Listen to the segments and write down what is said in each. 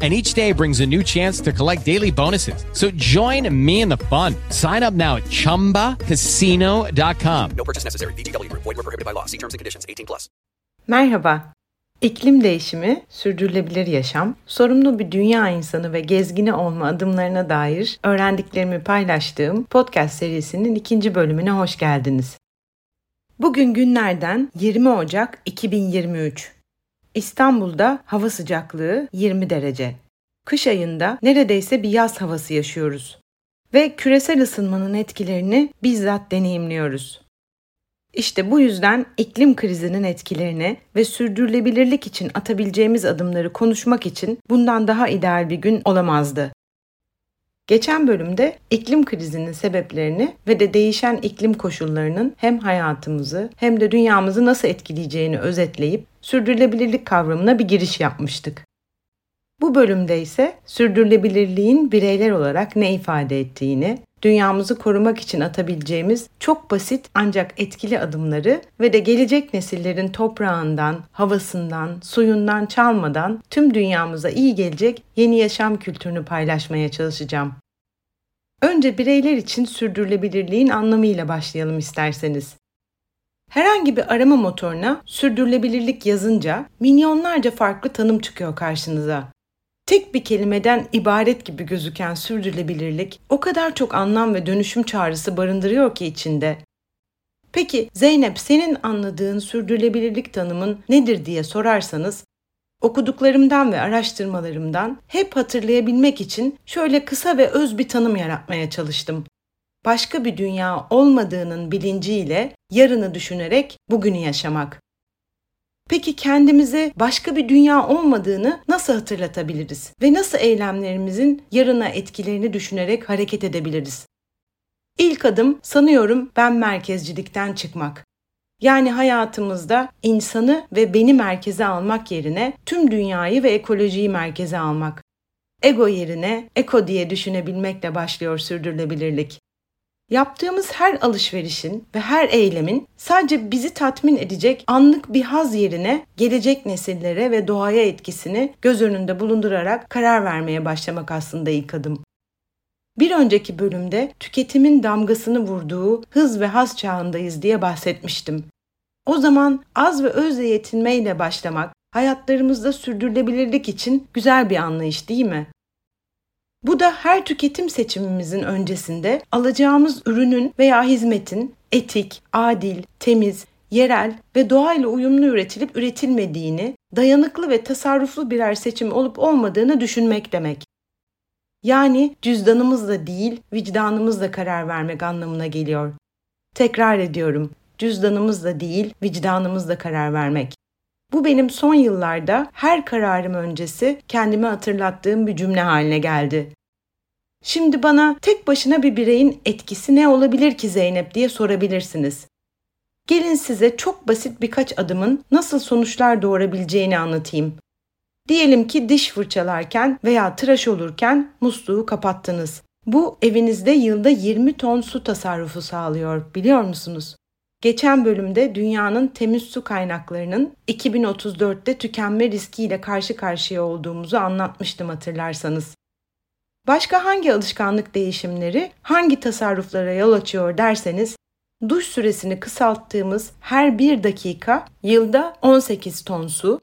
and each day brings a new chance to collect daily bonuses. So join me in the fun. Sign up now at ChumbaCasino.com. No purchase necessary. VGW Group. Void were prohibited by law. See terms and conditions. 18 plus. Merhaba. İklim değişimi, sürdürülebilir yaşam, sorumlu bir dünya insanı ve gezgini olma adımlarına dair öğrendiklerimi paylaştığım podcast serisinin ikinci bölümüne hoş geldiniz. Bugün günlerden 20 Ocak 2023. İstanbul'da hava sıcaklığı 20 derece. Kış ayında neredeyse bir yaz havası yaşıyoruz ve küresel ısınmanın etkilerini bizzat deneyimliyoruz. İşte bu yüzden iklim krizinin etkilerini ve sürdürülebilirlik için atabileceğimiz adımları konuşmak için bundan daha ideal bir gün olamazdı. Geçen bölümde iklim krizinin sebeplerini ve de değişen iklim koşullarının hem hayatımızı hem de dünyamızı nasıl etkileyeceğini özetleyip sürdürülebilirlik kavramına bir giriş yapmıştık. Bu bölümde ise sürdürülebilirliğin bireyler olarak ne ifade ettiğini, dünyamızı korumak için atabileceğimiz çok basit ancak etkili adımları ve de gelecek nesillerin toprağından, havasından, suyundan çalmadan tüm dünyamıza iyi gelecek yeni yaşam kültürünü paylaşmaya çalışacağım. Önce bireyler için sürdürülebilirliğin anlamıyla başlayalım isterseniz. Herhangi bir arama motoruna sürdürülebilirlik yazınca milyonlarca farklı tanım çıkıyor karşınıza. Tek bir kelimeden ibaret gibi gözüken sürdürülebilirlik o kadar çok anlam ve dönüşüm çağrısı barındırıyor ki içinde. Peki Zeynep senin anladığın sürdürülebilirlik tanımın nedir diye sorarsanız okuduklarımdan ve araştırmalarımdan hep hatırlayabilmek için şöyle kısa ve öz bir tanım yaratmaya çalıştım. Başka bir dünya olmadığının bilinciyle yarını düşünerek bugünü yaşamak. Peki kendimize başka bir dünya olmadığını nasıl hatırlatabiliriz ve nasıl eylemlerimizin yarına etkilerini düşünerek hareket edebiliriz? İlk adım sanıyorum ben merkezcilikten çıkmak. Yani hayatımızda insanı ve beni merkeze almak yerine tüm dünyayı ve ekolojiyi merkeze almak. Ego yerine eko diye düşünebilmekle başlıyor sürdürülebilirlik. Yaptığımız her alışverişin ve her eylemin sadece bizi tatmin edecek anlık bir haz yerine gelecek nesillere ve doğaya etkisini göz önünde bulundurarak karar vermeye başlamak aslında ilk adım. Bir önceki bölümde tüketimin damgasını vurduğu hız ve haz çağındayız diye bahsetmiştim. O zaman az ve özle yetinmeyle başlamak hayatlarımızda sürdürülebilirlik için güzel bir anlayış değil mi? Bu da her tüketim seçimimizin öncesinde alacağımız ürünün veya hizmetin etik, adil, temiz, yerel ve doğayla uyumlu üretilip üretilmediğini, dayanıklı ve tasarruflu birer seçim olup olmadığını düşünmek demek. Yani cüzdanımızla değil, vicdanımızla karar vermek anlamına geliyor. Tekrar ediyorum, cüzdanımızla değil, vicdanımızla karar vermek. Bu benim son yıllarda her kararım öncesi kendime hatırlattığım bir cümle haline geldi. Şimdi bana tek başına bir bireyin etkisi ne olabilir ki Zeynep diye sorabilirsiniz. Gelin size çok basit birkaç adımın nasıl sonuçlar doğurabileceğini anlatayım. Diyelim ki diş fırçalarken veya tıraş olurken musluğu kapattınız. Bu evinizde yılda 20 ton su tasarrufu sağlıyor biliyor musunuz? Geçen bölümde dünyanın temiz su kaynaklarının 2034'te tükenme riskiyle karşı karşıya olduğumuzu anlatmıştım hatırlarsanız. Başka hangi alışkanlık değişimleri hangi tasarruflara yol açıyor derseniz duş süresini kısalttığımız her bir dakika yılda 18 ton su,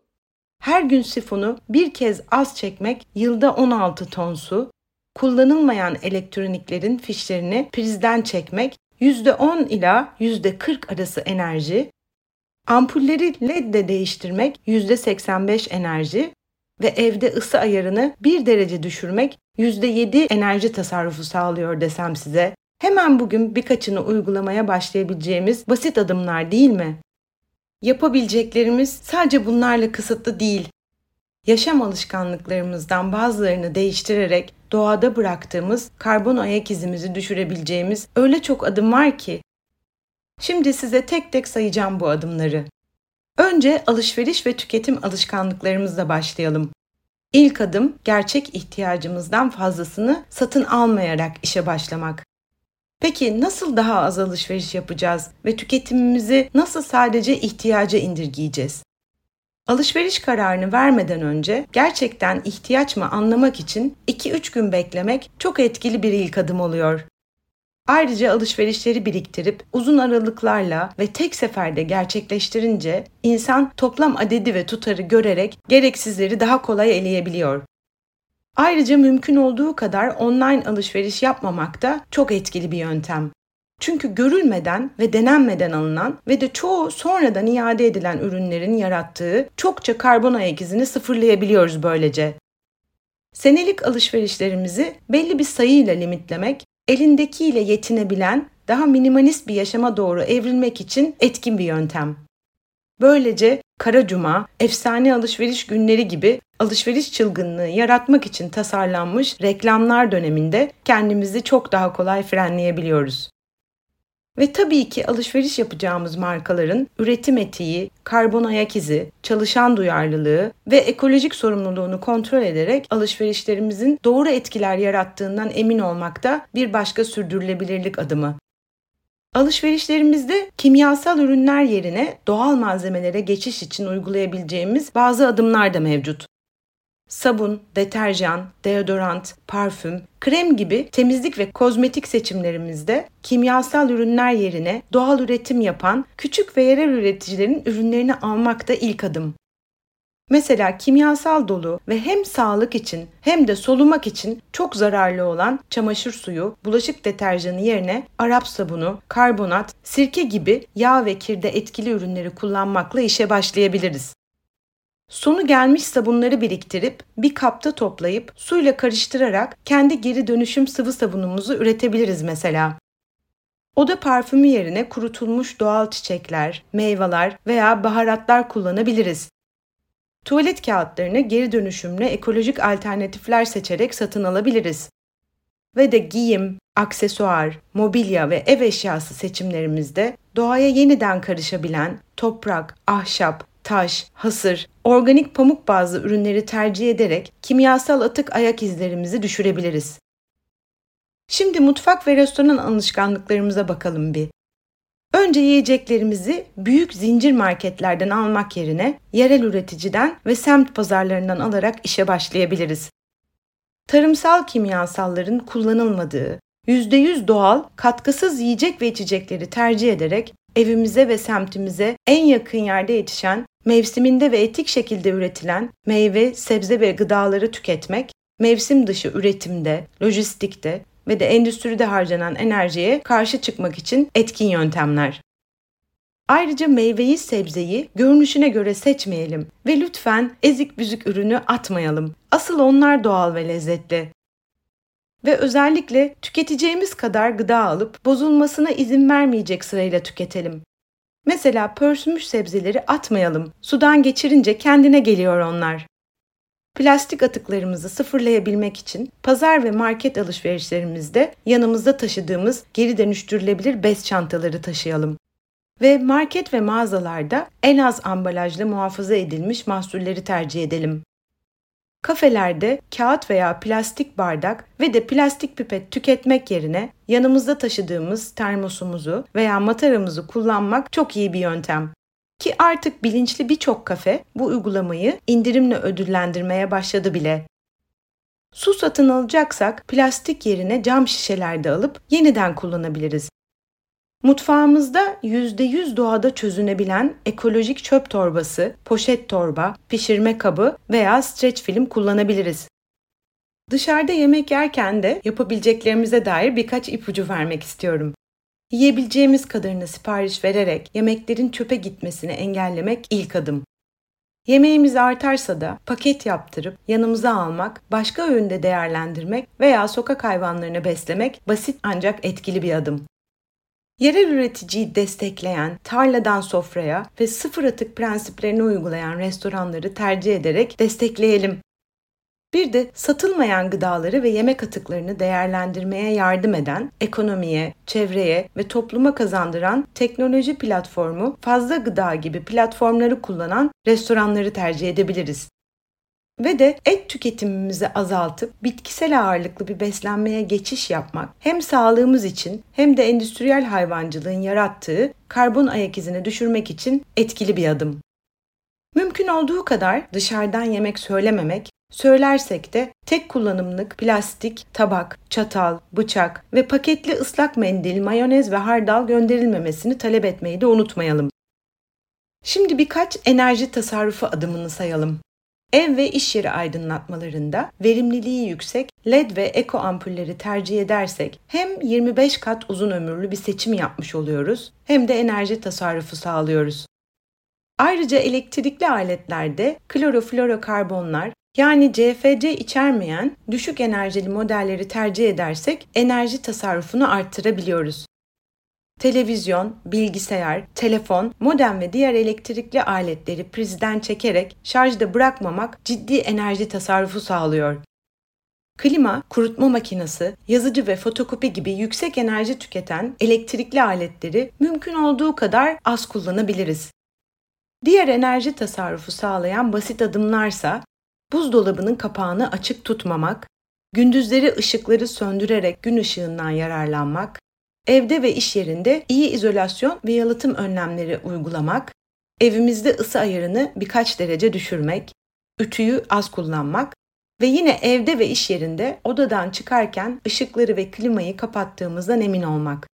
her gün sifonu bir kez az çekmek yılda 16 ton su, kullanılmayan elektroniklerin fişlerini prizden çekmek %10 ila %40 arası enerji, ampulleri LED değiştirmek %85 enerji ve evde ısı ayarını 1 derece düşürmek %7 enerji tasarrufu sağlıyor desem size. Hemen bugün birkaçını uygulamaya başlayabileceğimiz basit adımlar değil mi? Yapabileceklerimiz sadece bunlarla kısıtlı değil. Yaşam alışkanlıklarımızdan bazılarını değiştirerek doğada bıraktığımız karbon ayak izimizi düşürebileceğimiz öyle çok adım var ki. Şimdi size tek tek sayacağım bu adımları. Önce alışveriş ve tüketim alışkanlıklarımızla başlayalım. İlk adım gerçek ihtiyacımızdan fazlasını satın almayarak işe başlamak. Peki nasıl daha az alışveriş yapacağız ve tüketimimizi nasıl sadece ihtiyaca indirgeyeceğiz? Alışveriş kararını vermeden önce gerçekten ihtiyaç mı anlamak için 2-3 gün beklemek çok etkili bir ilk adım oluyor. Ayrıca alışverişleri biriktirip uzun aralıklarla ve tek seferde gerçekleştirince insan toplam adedi ve tutarı görerek gereksizleri daha kolay eleyebiliyor. Ayrıca mümkün olduğu kadar online alışveriş yapmamak da çok etkili bir yöntem. Çünkü görülmeden ve denenmeden alınan ve de çoğu sonradan iade edilen ürünlerin yarattığı çokça karbon ayak izini sıfırlayabiliyoruz böylece. Senelik alışverişlerimizi belli bir sayıyla limitlemek, elindekiyle yetinebilen, daha minimalist bir yaşama doğru evrilmek için etkin bir yöntem. Böylece Kara Cuma, efsane alışveriş günleri gibi alışveriş çılgınlığı yaratmak için tasarlanmış reklamlar döneminde kendimizi çok daha kolay frenleyebiliyoruz. Ve tabii ki alışveriş yapacağımız markaların üretim etiği, karbon ayak izi, çalışan duyarlılığı ve ekolojik sorumluluğunu kontrol ederek alışverişlerimizin doğru etkiler yarattığından emin olmak da bir başka sürdürülebilirlik adımı. Alışverişlerimizde kimyasal ürünler yerine doğal malzemelere geçiş için uygulayabileceğimiz bazı adımlar da mevcut. Sabun, deterjan, deodorant, parfüm, krem gibi temizlik ve kozmetik seçimlerimizde kimyasal ürünler yerine doğal üretim yapan küçük ve yerel üreticilerin ürünlerini almak da ilk adım. Mesela kimyasal dolu ve hem sağlık için hem de solumak için çok zararlı olan çamaşır suyu, bulaşık deterjanı yerine Arap sabunu, karbonat, sirke gibi yağ ve kirde etkili ürünleri kullanmakla işe başlayabiliriz. Sonu gelmiş sabunları biriktirip bir kapta toplayıp suyla karıştırarak kendi geri dönüşüm sıvı sabunumuzu üretebiliriz mesela. Oda parfümü yerine kurutulmuş doğal çiçekler, meyveler veya baharatlar kullanabiliriz. Tuvalet kağıtlarını geri dönüşümlü ekolojik alternatifler seçerek satın alabiliriz. Ve de giyim, aksesuar, mobilya ve ev eşyası seçimlerimizde doğaya yeniden karışabilen toprak, ahşap, taş, hasır, organik pamuk bazlı ürünleri tercih ederek kimyasal atık ayak izlerimizi düşürebiliriz. Şimdi mutfak ve restoran alışkanlıklarımıza bakalım bir. Önce yiyeceklerimizi büyük zincir marketlerden almak yerine yerel üreticiden ve semt pazarlarından alarak işe başlayabiliriz. Tarımsal kimyasalların kullanılmadığı, %100 doğal, katkısız yiyecek ve içecekleri tercih ederek evimize ve semtimize en yakın yerde yetişen, mevsiminde ve etik şekilde üretilen meyve, sebze ve gıdaları tüketmek, mevsim dışı üretimde, lojistikte ve de endüstride harcanan enerjiye karşı çıkmak için etkin yöntemler. Ayrıca meyveyi, sebzeyi görünüşüne göre seçmeyelim ve lütfen ezik büzük ürünü atmayalım. Asıl onlar doğal ve lezzetli ve özellikle tüketeceğimiz kadar gıda alıp bozulmasına izin vermeyecek sırayla tüketelim. Mesela pörsümüş sebzeleri atmayalım. Sudan geçirince kendine geliyor onlar. Plastik atıklarımızı sıfırlayabilmek için pazar ve market alışverişlerimizde yanımızda taşıdığımız geri dönüştürülebilir bez çantaları taşıyalım. Ve market ve mağazalarda en az ambalajlı muhafaza edilmiş mahsulleri tercih edelim. Kafelerde kağıt veya plastik bardak ve de plastik pipet tüketmek yerine yanımızda taşıdığımız termosumuzu veya mataramızı kullanmak çok iyi bir yöntem. Ki artık bilinçli birçok kafe bu uygulamayı indirimle ödüllendirmeye başladı bile. Su satın alacaksak plastik yerine cam şişelerde alıp yeniden kullanabiliriz. Mutfağımızda %100 doğada çözünebilen ekolojik çöp torbası, poşet torba, pişirme kabı veya streç film kullanabiliriz. Dışarıda yemek yerken de yapabileceklerimize dair birkaç ipucu vermek istiyorum. Yiyebileceğimiz kadarını sipariş vererek yemeklerin çöpe gitmesini engellemek ilk adım. Yemeğimiz artarsa da paket yaptırıp yanımıza almak, başka öğünde değerlendirmek veya sokak hayvanlarını beslemek basit ancak etkili bir adım. Yerel üreticiyi destekleyen, tarladan sofraya ve sıfır atık prensiplerini uygulayan restoranları tercih ederek destekleyelim. Bir de satılmayan gıdaları ve yemek atıklarını değerlendirmeye yardım eden, ekonomiye, çevreye ve topluma kazandıran teknoloji platformu fazla gıda gibi platformları kullanan restoranları tercih edebiliriz. Ve de et tüketimimizi azaltıp bitkisel ağırlıklı bir beslenmeye geçiş yapmak hem sağlığımız için hem de endüstriyel hayvancılığın yarattığı karbon ayak izini düşürmek için etkili bir adım. Mümkün olduğu kadar dışarıdan yemek söylememek, söylersek de tek kullanımlık plastik, tabak, çatal, bıçak ve paketli ıslak mendil, mayonez ve hardal gönderilmemesini talep etmeyi de unutmayalım. Şimdi birkaç enerji tasarrufu adımını sayalım. Ev ve iş yeri aydınlatmalarında verimliliği yüksek LED ve eko ampulleri tercih edersek hem 25 kat uzun ömürlü bir seçim yapmış oluyoruz hem de enerji tasarrufu sağlıyoruz. Ayrıca elektrikli aletlerde kloroflorokarbonlar yani CFC içermeyen düşük enerjili modelleri tercih edersek enerji tasarrufunu arttırabiliyoruz. Televizyon, bilgisayar, telefon, modem ve diğer elektrikli aletleri prizden çekerek şarjda bırakmamak ciddi enerji tasarrufu sağlıyor. Klima, kurutma makinesi, yazıcı ve fotokopi gibi yüksek enerji tüketen elektrikli aletleri mümkün olduğu kadar az kullanabiliriz. Diğer enerji tasarrufu sağlayan basit adımlarsa buzdolabının kapağını açık tutmamak, gündüzleri ışıkları söndürerek gün ışığından yararlanmak, evde ve iş yerinde iyi izolasyon ve yalıtım önlemleri uygulamak, evimizde ısı ayarını birkaç derece düşürmek, ütüyü az kullanmak ve yine evde ve iş yerinde odadan çıkarken ışıkları ve klimayı kapattığımızdan emin olmak.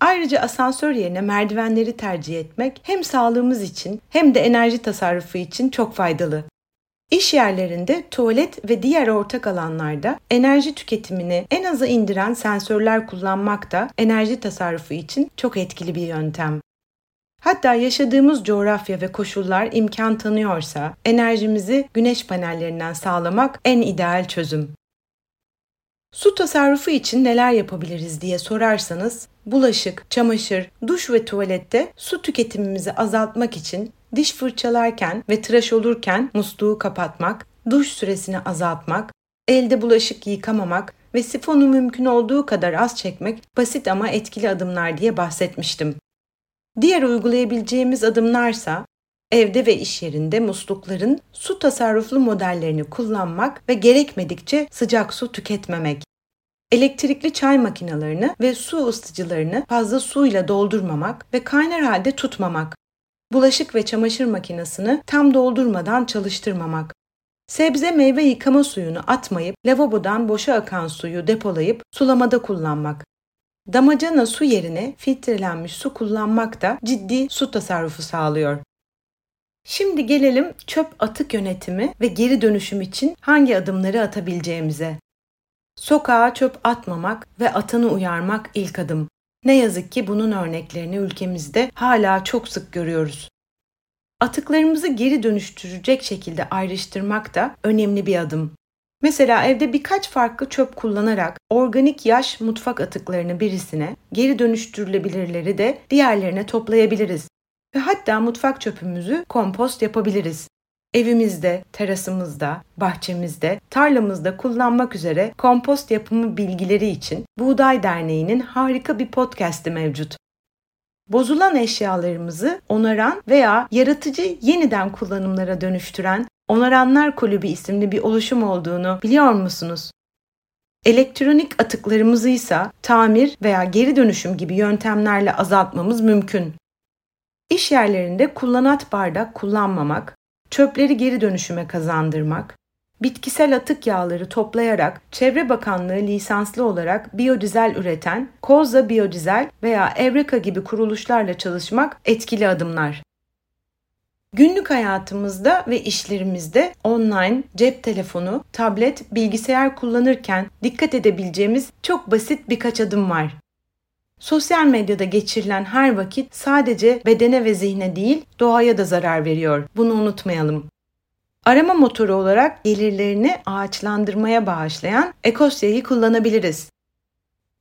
Ayrıca asansör yerine merdivenleri tercih etmek hem sağlığımız için hem de enerji tasarrufu için çok faydalı. İş yerlerinde tuvalet ve diğer ortak alanlarda enerji tüketimini en aza indiren sensörler kullanmak da enerji tasarrufu için çok etkili bir yöntem. Hatta yaşadığımız coğrafya ve koşullar imkan tanıyorsa enerjimizi güneş panellerinden sağlamak en ideal çözüm. Su tasarrufu için neler yapabiliriz diye sorarsanız, bulaşık, çamaşır, duş ve tuvalette su tüketimimizi azaltmak için diş fırçalarken ve tıraş olurken musluğu kapatmak, duş süresini azaltmak, elde bulaşık yıkamamak ve sifonu mümkün olduğu kadar az çekmek basit ama etkili adımlar diye bahsetmiştim. Diğer uygulayabileceğimiz adımlarsa evde ve iş yerinde muslukların su tasarruflu modellerini kullanmak ve gerekmedikçe sıcak su tüketmemek. Elektrikli çay makinelerini ve su ısıtıcılarını fazla suyla doldurmamak ve kaynar halde tutmamak bulaşık ve çamaşır makinesini tam doldurmadan çalıştırmamak. Sebze meyve yıkama suyunu atmayıp lavabodan boşa akan suyu depolayıp sulamada kullanmak. Damacana su yerine filtrelenmiş su kullanmak da ciddi su tasarrufu sağlıyor. Şimdi gelelim çöp atık yönetimi ve geri dönüşüm için hangi adımları atabileceğimize. Sokağa çöp atmamak ve atanı uyarmak ilk adım. Ne yazık ki bunun örneklerini ülkemizde hala çok sık görüyoruz. Atıklarımızı geri dönüştürecek şekilde ayrıştırmak da önemli bir adım. Mesela evde birkaç farklı çöp kullanarak organik yaş mutfak atıklarını birisine, geri dönüştürülebilirleri de diğerlerine toplayabiliriz. Ve hatta mutfak çöpümüzü kompost yapabiliriz evimizde, terasımızda, bahçemizde, tarlamızda kullanmak üzere kompost yapımı bilgileri için Buğday Derneği'nin harika bir podcast'i mevcut. Bozulan eşyalarımızı onaran veya yaratıcı yeniden kullanımlara dönüştüren Onaranlar Kulübü isimli bir oluşum olduğunu biliyor musunuz? Elektronik atıklarımızı ise tamir veya geri dönüşüm gibi yöntemlerle azaltmamız mümkün. İş yerlerinde kullanat bardak kullanmamak, çöpleri geri dönüşüme kazandırmak, bitkisel atık yağları toplayarak Çevre Bakanlığı lisanslı olarak biyodizel üreten Koza Biyodizel veya Evreka gibi kuruluşlarla çalışmak etkili adımlar. Günlük hayatımızda ve işlerimizde online, cep telefonu, tablet, bilgisayar kullanırken dikkat edebileceğimiz çok basit birkaç adım var. Sosyal medyada geçirilen her vakit sadece bedene ve zihne değil, doğaya da zarar veriyor. Bunu unutmayalım. Arama motoru olarak gelirlerini ağaçlandırmaya bağışlayan Ekosya'yı kullanabiliriz.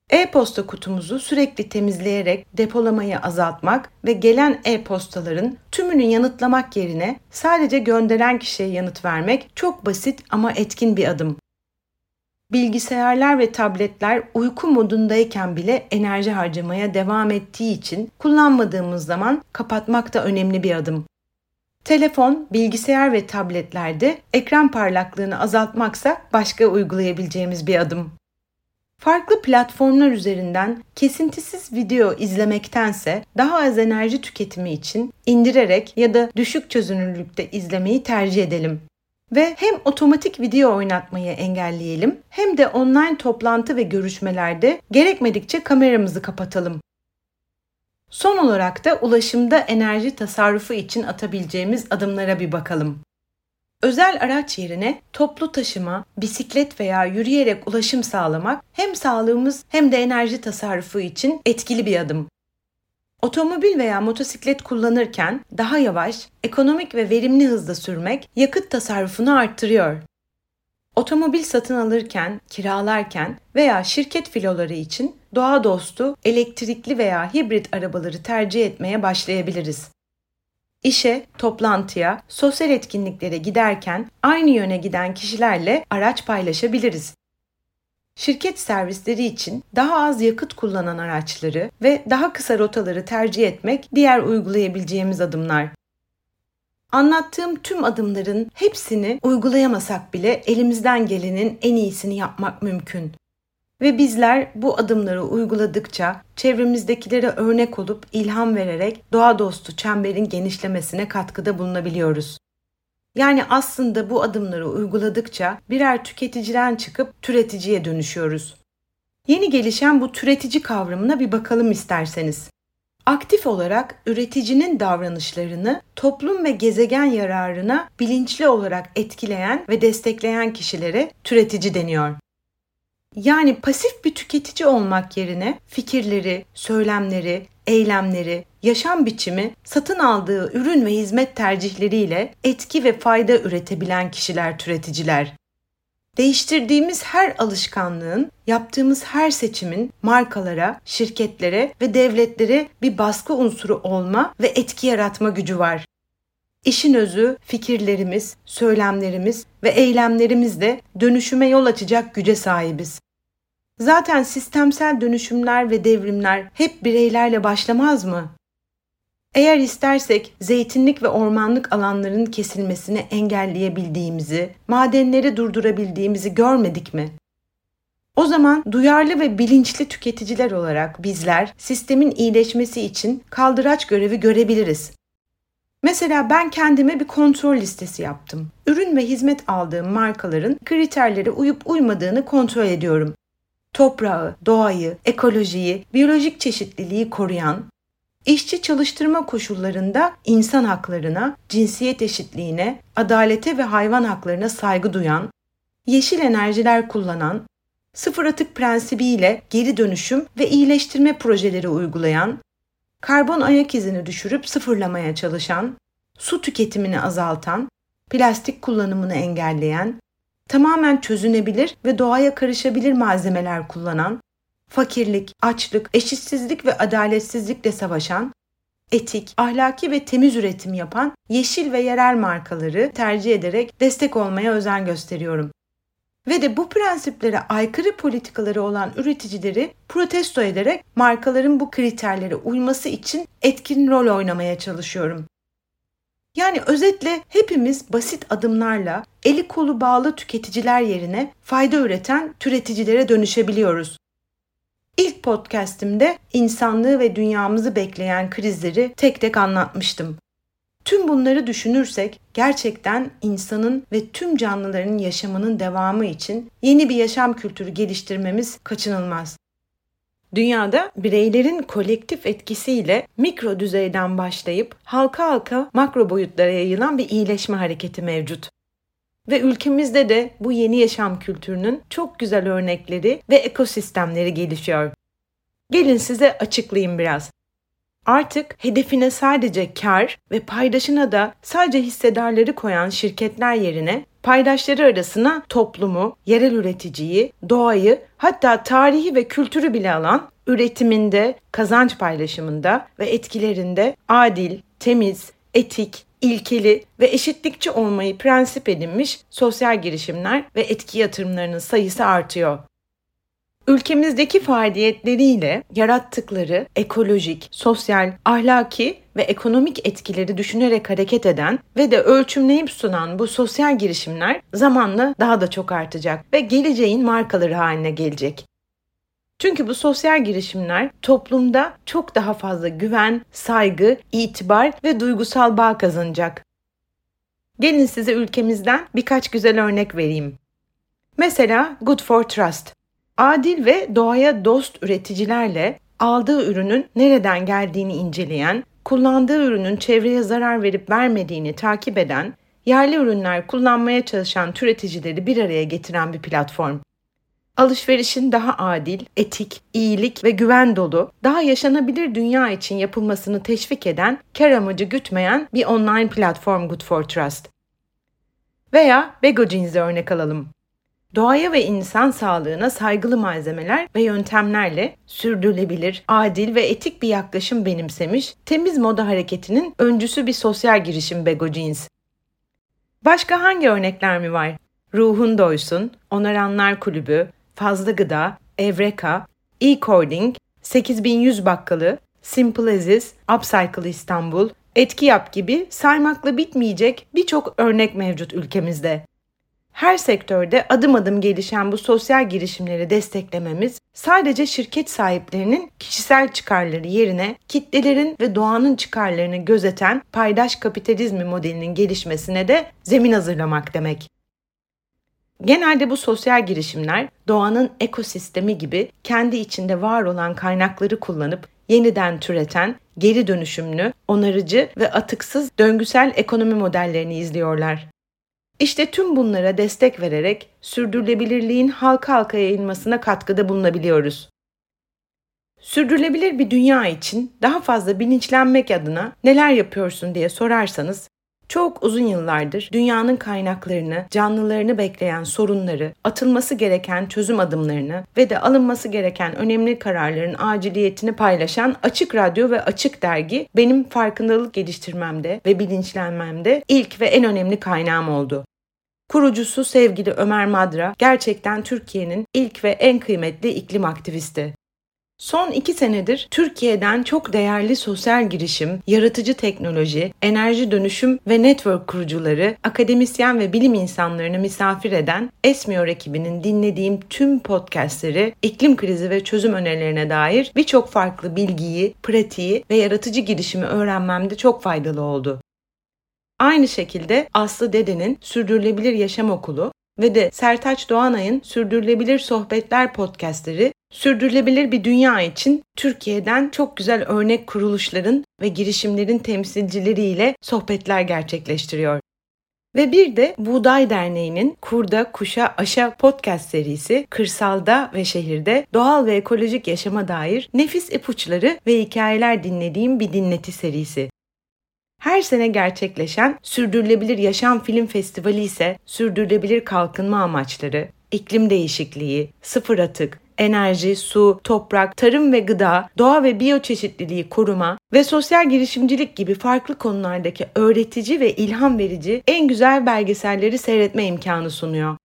E-posta kutumuzu sürekli temizleyerek depolamayı azaltmak ve gelen e-postaların tümünü yanıtlamak yerine sadece gönderen kişiye yanıt vermek çok basit ama etkin bir adım. Bilgisayarlar ve tabletler uyku modundayken bile enerji harcamaya devam ettiği için kullanmadığımız zaman kapatmak da önemli bir adım. Telefon, bilgisayar ve tabletlerde ekran parlaklığını azaltmaksa başka uygulayabileceğimiz bir adım. Farklı platformlar üzerinden kesintisiz video izlemektense daha az enerji tüketimi için indirerek ya da düşük çözünürlükte izlemeyi tercih edelim. Ve hem otomatik video oynatmayı engelleyelim hem de online toplantı ve görüşmelerde gerekmedikçe kameramızı kapatalım. Son olarak da ulaşımda enerji tasarrufu için atabileceğimiz adımlara bir bakalım. Özel araç yerine toplu taşıma, bisiklet veya yürüyerek ulaşım sağlamak hem sağlığımız hem de enerji tasarrufu için etkili bir adım. Otomobil veya motosiklet kullanırken daha yavaş, ekonomik ve verimli hızda sürmek yakıt tasarrufunu arttırıyor. Otomobil satın alırken, kiralarken veya şirket filoları için doğa dostu, elektrikli veya hibrit arabaları tercih etmeye başlayabiliriz. İşe, toplantıya, sosyal etkinliklere giderken aynı yöne giden kişilerle araç paylaşabiliriz. Şirket servisleri için daha az yakıt kullanan araçları ve daha kısa rotaları tercih etmek diğer uygulayabileceğimiz adımlar. Anlattığım tüm adımların hepsini uygulayamasak bile elimizden gelenin en iyisini yapmak mümkün. Ve bizler bu adımları uyguladıkça çevremizdekilere örnek olup ilham vererek doğa dostu çemberin genişlemesine katkıda bulunabiliyoruz. Yani aslında bu adımları uyguladıkça birer tüketiciden çıkıp türeticiye dönüşüyoruz. Yeni gelişen bu türetici kavramına bir bakalım isterseniz. Aktif olarak üreticinin davranışlarını toplum ve gezegen yararına bilinçli olarak etkileyen ve destekleyen kişilere türetici deniyor. Yani pasif bir tüketici olmak yerine fikirleri, söylemleri, eylemleri, yaşam biçimi, satın aldığı ürün ve hizmet tercihleriyle etki ve fayda üretebilen kişiler türeticiler. Değiştirdiğimiz her alışkanlığın, yaptığımız her seçimin markalara, şirketlere ve devletlere bir baskı unsuru olma ve etki yaratma gücü var. İşin özü fikirlerimiz, söylemlerimiz ve eylemlerimizle dönüşüme yol açacak güce sahibiz. Zaten sistemsel dönüşümler ve devrimler hep bireylerle başlamaz mı? Eğer istersek zeytinlik ve ormanlık alanların kesilmesini engelleyebildiğimizi, madenleri durdurabildiğimizi görmedik mi? O zaman duyarlı ve bilinçli tüketiciler olarak bizler sistemin iyileşmesi için kaldıraç görevi görebiliriz. Mesela ben kendime bir kontrol listesi yaptım. Ürün ve hizmet aldığım markaların kriterlere uyup uymadığını kontrol ediyorum. Toprağı, doğayı, ekolojiyi, biyolojik çeşitliliği koruyan, işçi çalıştırma koşullarında insan haklarına, cinsiyet eşitliğine, adalete ve hayvan haklarına saygı duyan, yeşil enerjiler kullanan, sıfır atık prensibiyle geri dönüşüm ve iyileştirme projeleri uygulayan, karbon ayak izini düşürüp sıfırlamaya çalışan, su tüketimini azaltan, plastik kullanımını engelleyen, tamamen çözünebilir ve doğaya karışabilir malzemeler kullanan, fakirlik, açlık, eşitsizlik ve adaletsizlikle savaşan, etik, ahlaki ve temiz üretim yapan yeşil ve yerel markaları tercih ederek destek olmaya özen gösteriyorum. Ve de bu prensiplere aykırı politikaları olan üreticileri protesto ederek markaların bu kriterlere uyması için etkin rol oynamaya çalışıyorum. Yani özetle hepimiz basit adımlarla eli kolu bağlı tüketiciler yerine fayda üreten türeticilere dönüşebiliyoruz. İlk podcast'imde insanlığı ve dünyamızı bekleyen krizleri tek tek anlatmıştım. Tüm bunları düşünürsek gerçekten insanın ve tüm canlıların yaşamının devamı için yeni bir yaşam kültürü geliştirmemiz kaçınılmaz. Dünyada bireylerin kolektif etkisiyle mikro düzeyden başlayıp halka halka makro boyutlara yayılan bir iyileşme hareketi mevcut. Ve ülkemizde de bu yeni yaşam kültürünün çok güzel örnekleri ve ekosistemleri gelişiyor. Gelin size açıklayayım biraz. Artık hedefine sadece kar ve paydaşına da sadece hissedarları koyan şirketler yerine paydaşları arasına toplumu, yerel üreticiyi, doğayı, hatta tarihi ve kültürü bile alan üretiminde, kazanç paylaşımında ve etkilerinde adil, temiz, etik, ilkeli ve eşitlikçi olmayı prensip edinmiş sosyal girişimler ve etki yatırımlarının sayısı artıyor. Ülkemizdeki faaliyetleriyle yarattıkları ekolojik, sosyal, ahlaki ve ekonomik etkileri düşünerek hareket eden ve de ölçümleyip sunan bu sosyal girişimler zamanla daha da çok artacak ve geleceğin markaları haline gelecek. Çünkü bu sosyal girişimler toplumda çok daha fazla güven, saygı, itibar ve duygusal bağ kazanacak. Gelin size ülkemizden birkaç güzel örnek vereyim. Mesela Good for Trust. Adil ve doğaya dost üreticilerle aldığı ürünün nereden geldiğini inceleyen, kullandığı ürünün çevreye zarar verip vermediğini takip eden, yerli ürünler kullanmaya çalışan türeticileri bir araya getiren bir platform. Alışverişin daha adil, etik, iyilik ve güven dolu, daha yaşanabilir dünya için yapılmasını teşvik eden, kar amacı gütmeyen bir online platform Good for Trust. Veya Bego Jeans'e örnek alalım. Doğaya ve insan sağlığına saygılı malzemeler ve yöntemlerle sürdürülebilir, adil ve etik bir yaklaşım benimsemiş, temiz moda hareketinin öncüsü bir sosyal girişim Bego Jeans. Başka hangi örnekler mi var? Ruhun Doysun, Onaranlar Kulübü, Fazla Gıda, Evreka, E-Cording, 8100 Bakkalı, Simple Aziz, Upcycle İstanbul, Etki Yap gibi saymakla bitmeyecek birçok örnek mevcut ülkemizde. Her sektörde adım adım gelişen bu sosyal girişimleri desteklememiz sadece şirket sahiplerinin kişisel çıkarları yerine kitlelerin ve doğanın çıkarlarını gözeten paydaş kapitalizmi modelinin gelişmesine de zemin hazırlamak demek. Genelde bu sosyal girişimler doğanın ekosistemi gibi kendi içinde var olan kaynakları kullanıp yeniden türeten, geri dönüşümlü, onarıcı ve atıksız döngüsel ekonomi modellerini izliyorlar. İşte tüm bunlara destek vererek sürdürülebilirliğin halka halka yayılmasına katkıda bulunabiliyoruz. Sürdürülebilir bir dünya için daha fazla bilinçlenmek adına neler yapıyorsun diye sorarsanız çok uzun yıllardır dünyanın kaynaklarını, canlılarını bekleyen sorunları, atılması gereken çözüm adımlarını ve de alınması gereken önemli kararların aciliyetini paylaşan Açık Radyo ve Açık Dergi benim farkındalık geliştirmemde ve bilinçlenmemde ilk ve en önemli kaynağım oldu. Kurucusu sevgili Ömer Madra gerçekten Türkiye'nin ilk ve en kıymetli iklim aktivisti. Son iki senedir Türkiye'den çok değerli sosyal girişim, yaratıcı teknoloji, enerji dönüşüm ve network kurucuları, akademisyen ve bilim insanlarını misafir eden Esmiyor ekibinin dinlediğim tüm podcastleri iklim krizi ve çözüm önerilerine dair birçok farklı bilgiyi, pratiği ve yaratıcı girişimi öğrenmemde çok faydalı oldu. Aynı şekilde Aslı Dede'nin Sürdürülebilir Yaşam Okulu ve de Sertaç Doğanay'ın Sürdürülebilir Sohbetler podcastleri sürdürülebilir bir dünya için Türkiye'den çok güzel örnek kuruluşların ve girişimlerin temsilcileriyle sohbetler gerçekleştiriyor. Ve bir de Buğday Derneği'nin Kurda Kuşa Aşa podcast serisi kırsalda ve şehirde doğal ve ekolojik yaşama dair nefis ipuçları ve hikayeler dinlediğim bir dinleti serisi. Her sene gerçekleşen Sürdürülebilir Yaşam Film Festivali ise sürdürülebilir kalkınma amaçları, iklim değişikliği, sıfır atık, enerji, su, toprak, tarım ve gıda, doğa ve biyoçeşitliliği koruma ve sosyal girişimcilik gibi farklı konulardaki öğretici ve ilham verici en güzel belgeselleri seyretme imkanı sunuyor.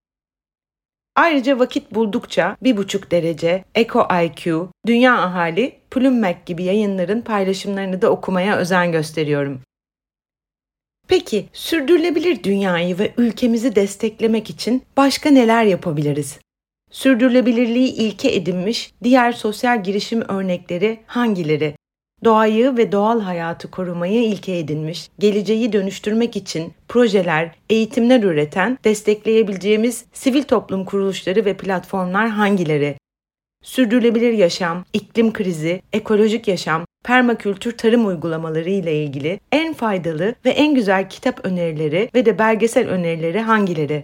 Ayrıca vakit buldukça bir buçuk derece, Eco IQ, Dünya Ahali, Plummek gibi yayınların paylaşımlarını da okumaya özen gösteriyorum. Peki sürdürülebilir dünyayı ve ülkemizi desteklemek için başka neler yapabiliriz? Sürdürülebilirliği ilke edinmiş diğer sosyal girişim örnekleri hangileri? Doğayı ve doğal hayatı korumayı ilke edinmiş, geleceği dönüştürmek için projeler, eğitimler üreten, destekleyebileceğimiz sivil toplum kuruluşları ve platformlar hangileri? Sürdürülebilir yaşam, iklim krizi, ekolojik yaşam, permakültür tarım uygulamaları ile ilgili en faydalı ve en güzel kitap önerileri ve de belgesel önerileri hangileri?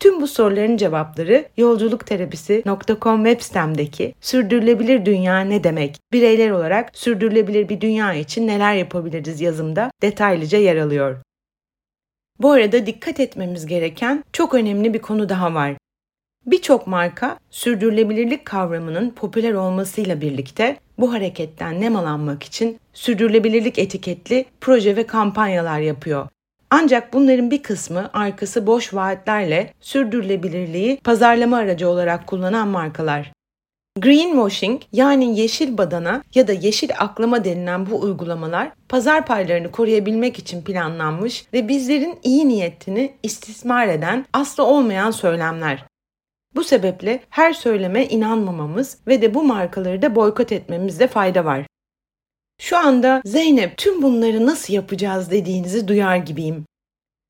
Tüm bu soruların cevapları yolculukterapisi.com web sitemdeki Sürdürülebilir Dünya ne demek? Bireyler olarak sürdürülebilir bir dünya için neler yapabiliriz yazımda detaylıca yer alıyor. Bu arada dikkat etmemiz gereken çok önemli bir konu daha var. Birçok marka sürdürülebilirlik kavramının popüler olmasıyla birlikte bu hareketten nemalanmak için sürdürülebilirlik etiketli proje ve kampanyalar yapıyor. Ancak bunların bir kısmı arkası boş vaatlerle sürdürülebilirliği pazarlama aracı olarak kullanan markalar. Greenwashing yani yeşil badana ya da yeşil aklama denilen bu uygulamalar pazar paylarını koruyabilmek için planlanmış ve bizlerin iyi niyetini istismar eden aslı olmayan söylemler. Bu sebeple her söyleme inanmamamız ve de bu markaları da boykot etmemizde fayda var. Şu anda Zeynep tüm bunları nasıl yapacağız dediğinizi duyar gibiyim.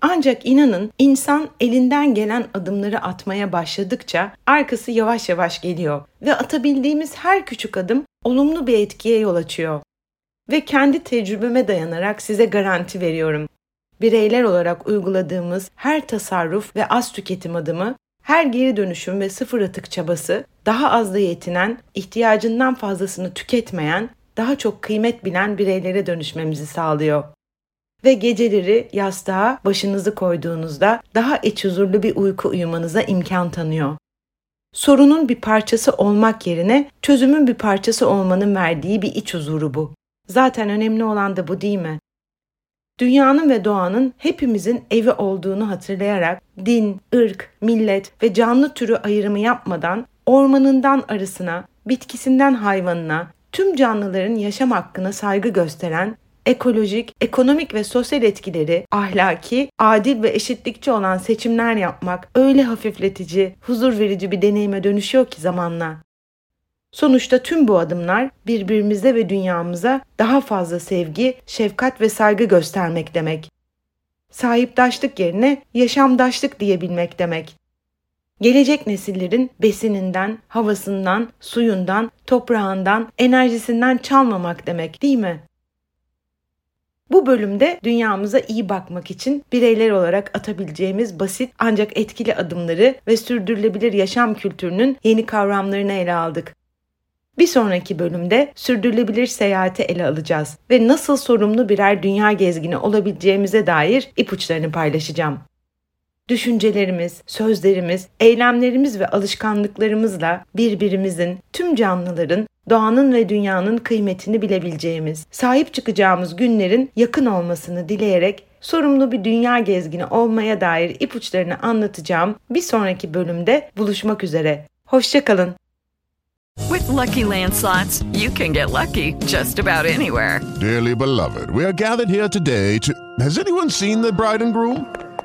Ancak inanın insan elinden gelen adımları atmaya başladıkça arkası yavaş yavaş geliyor ve atabildiğimiz her küçük adım olumlu bir etkiye yol açıyor. Ve kendi tecrübeme dayanarak size garanti veriyorum. Bireyler olarak uyguladığımız her tasarruf ve az tüketim adımı, her geri dönüşüm ve sıfır atık çabası, daha azla yetinen, ihtiyacından fazlasını tüketmeyen, daha çok kıymet bilen bireylere dönüşmemizi sağlıyor ve geceleri yastığa başınızı koyduğunuzda daha iç huzurlu bir uyku uyumanıza imkan tanıyor. Sorunun bir parçası olmak yerine çözümün bir parçası olmanın verdiği bir iç huzuru bu. Zaten önemli olan da bu değil mi? Dünyanın ve doğanın hepimizin evi olduğunu hatırlayarak din, ırk, millet ve canlı türü ayrımı yapmadan ormanından arısına, bitkisinden hayvanına, tüm canlıların yaşam hakkına saygı gösteren ekolojik, ekonomik ve sosyal etkileri ahlaki, adil ve eşitlikçi olan seçimler yapmak öyle hafifletici, huzur verici bir deneyime dönüşüyor ki zamanla. Sonuçta tüm bu adımlar birbirimize ve dünyamıza daha fazla sevgi, şefkat ve saygı göstermek demek. Sahiptaşlık yerine yaşamdaşlık diyebilmek demek. Gelecek nesillerin besininden, havasından, suyundan, toprağından, enerjisinden çalmamak demek değil mi? Bu bölümde dünyamıza iyi bakmak için bireyler olarak atabileceğimiz basit ancak etkili adımları ve sürdürülebilir yaşam kültürünün yeni kavramlarını ele aldık. Bir sonraki bölümde sürdürülebilir seyahati ele alacağız ve nasıl sorumlu birer dünya gezgini olabileceğimize dair ipuçlarını paylaşacağım düşüncelerimiz, sözlerimiz, eylemlerimiz ve alışkanlıklarımızla birbirimizin, tüm canlıların, doğanın ve dünyanın kıymetini bilebileceğimiz, sahip çıkacağımız günlerin yakın olmasını dileyerek sorumlu bir dünya gezgini olmaya dair ipuçlarını anlatacağım bir sonraki bölümde buluşmak üzere. Hoşçakalın. With lucky landslots, you can get lucky just about anywhere. Dearly beloved, we are gathered here today to. Has anyone seen the bride and groom?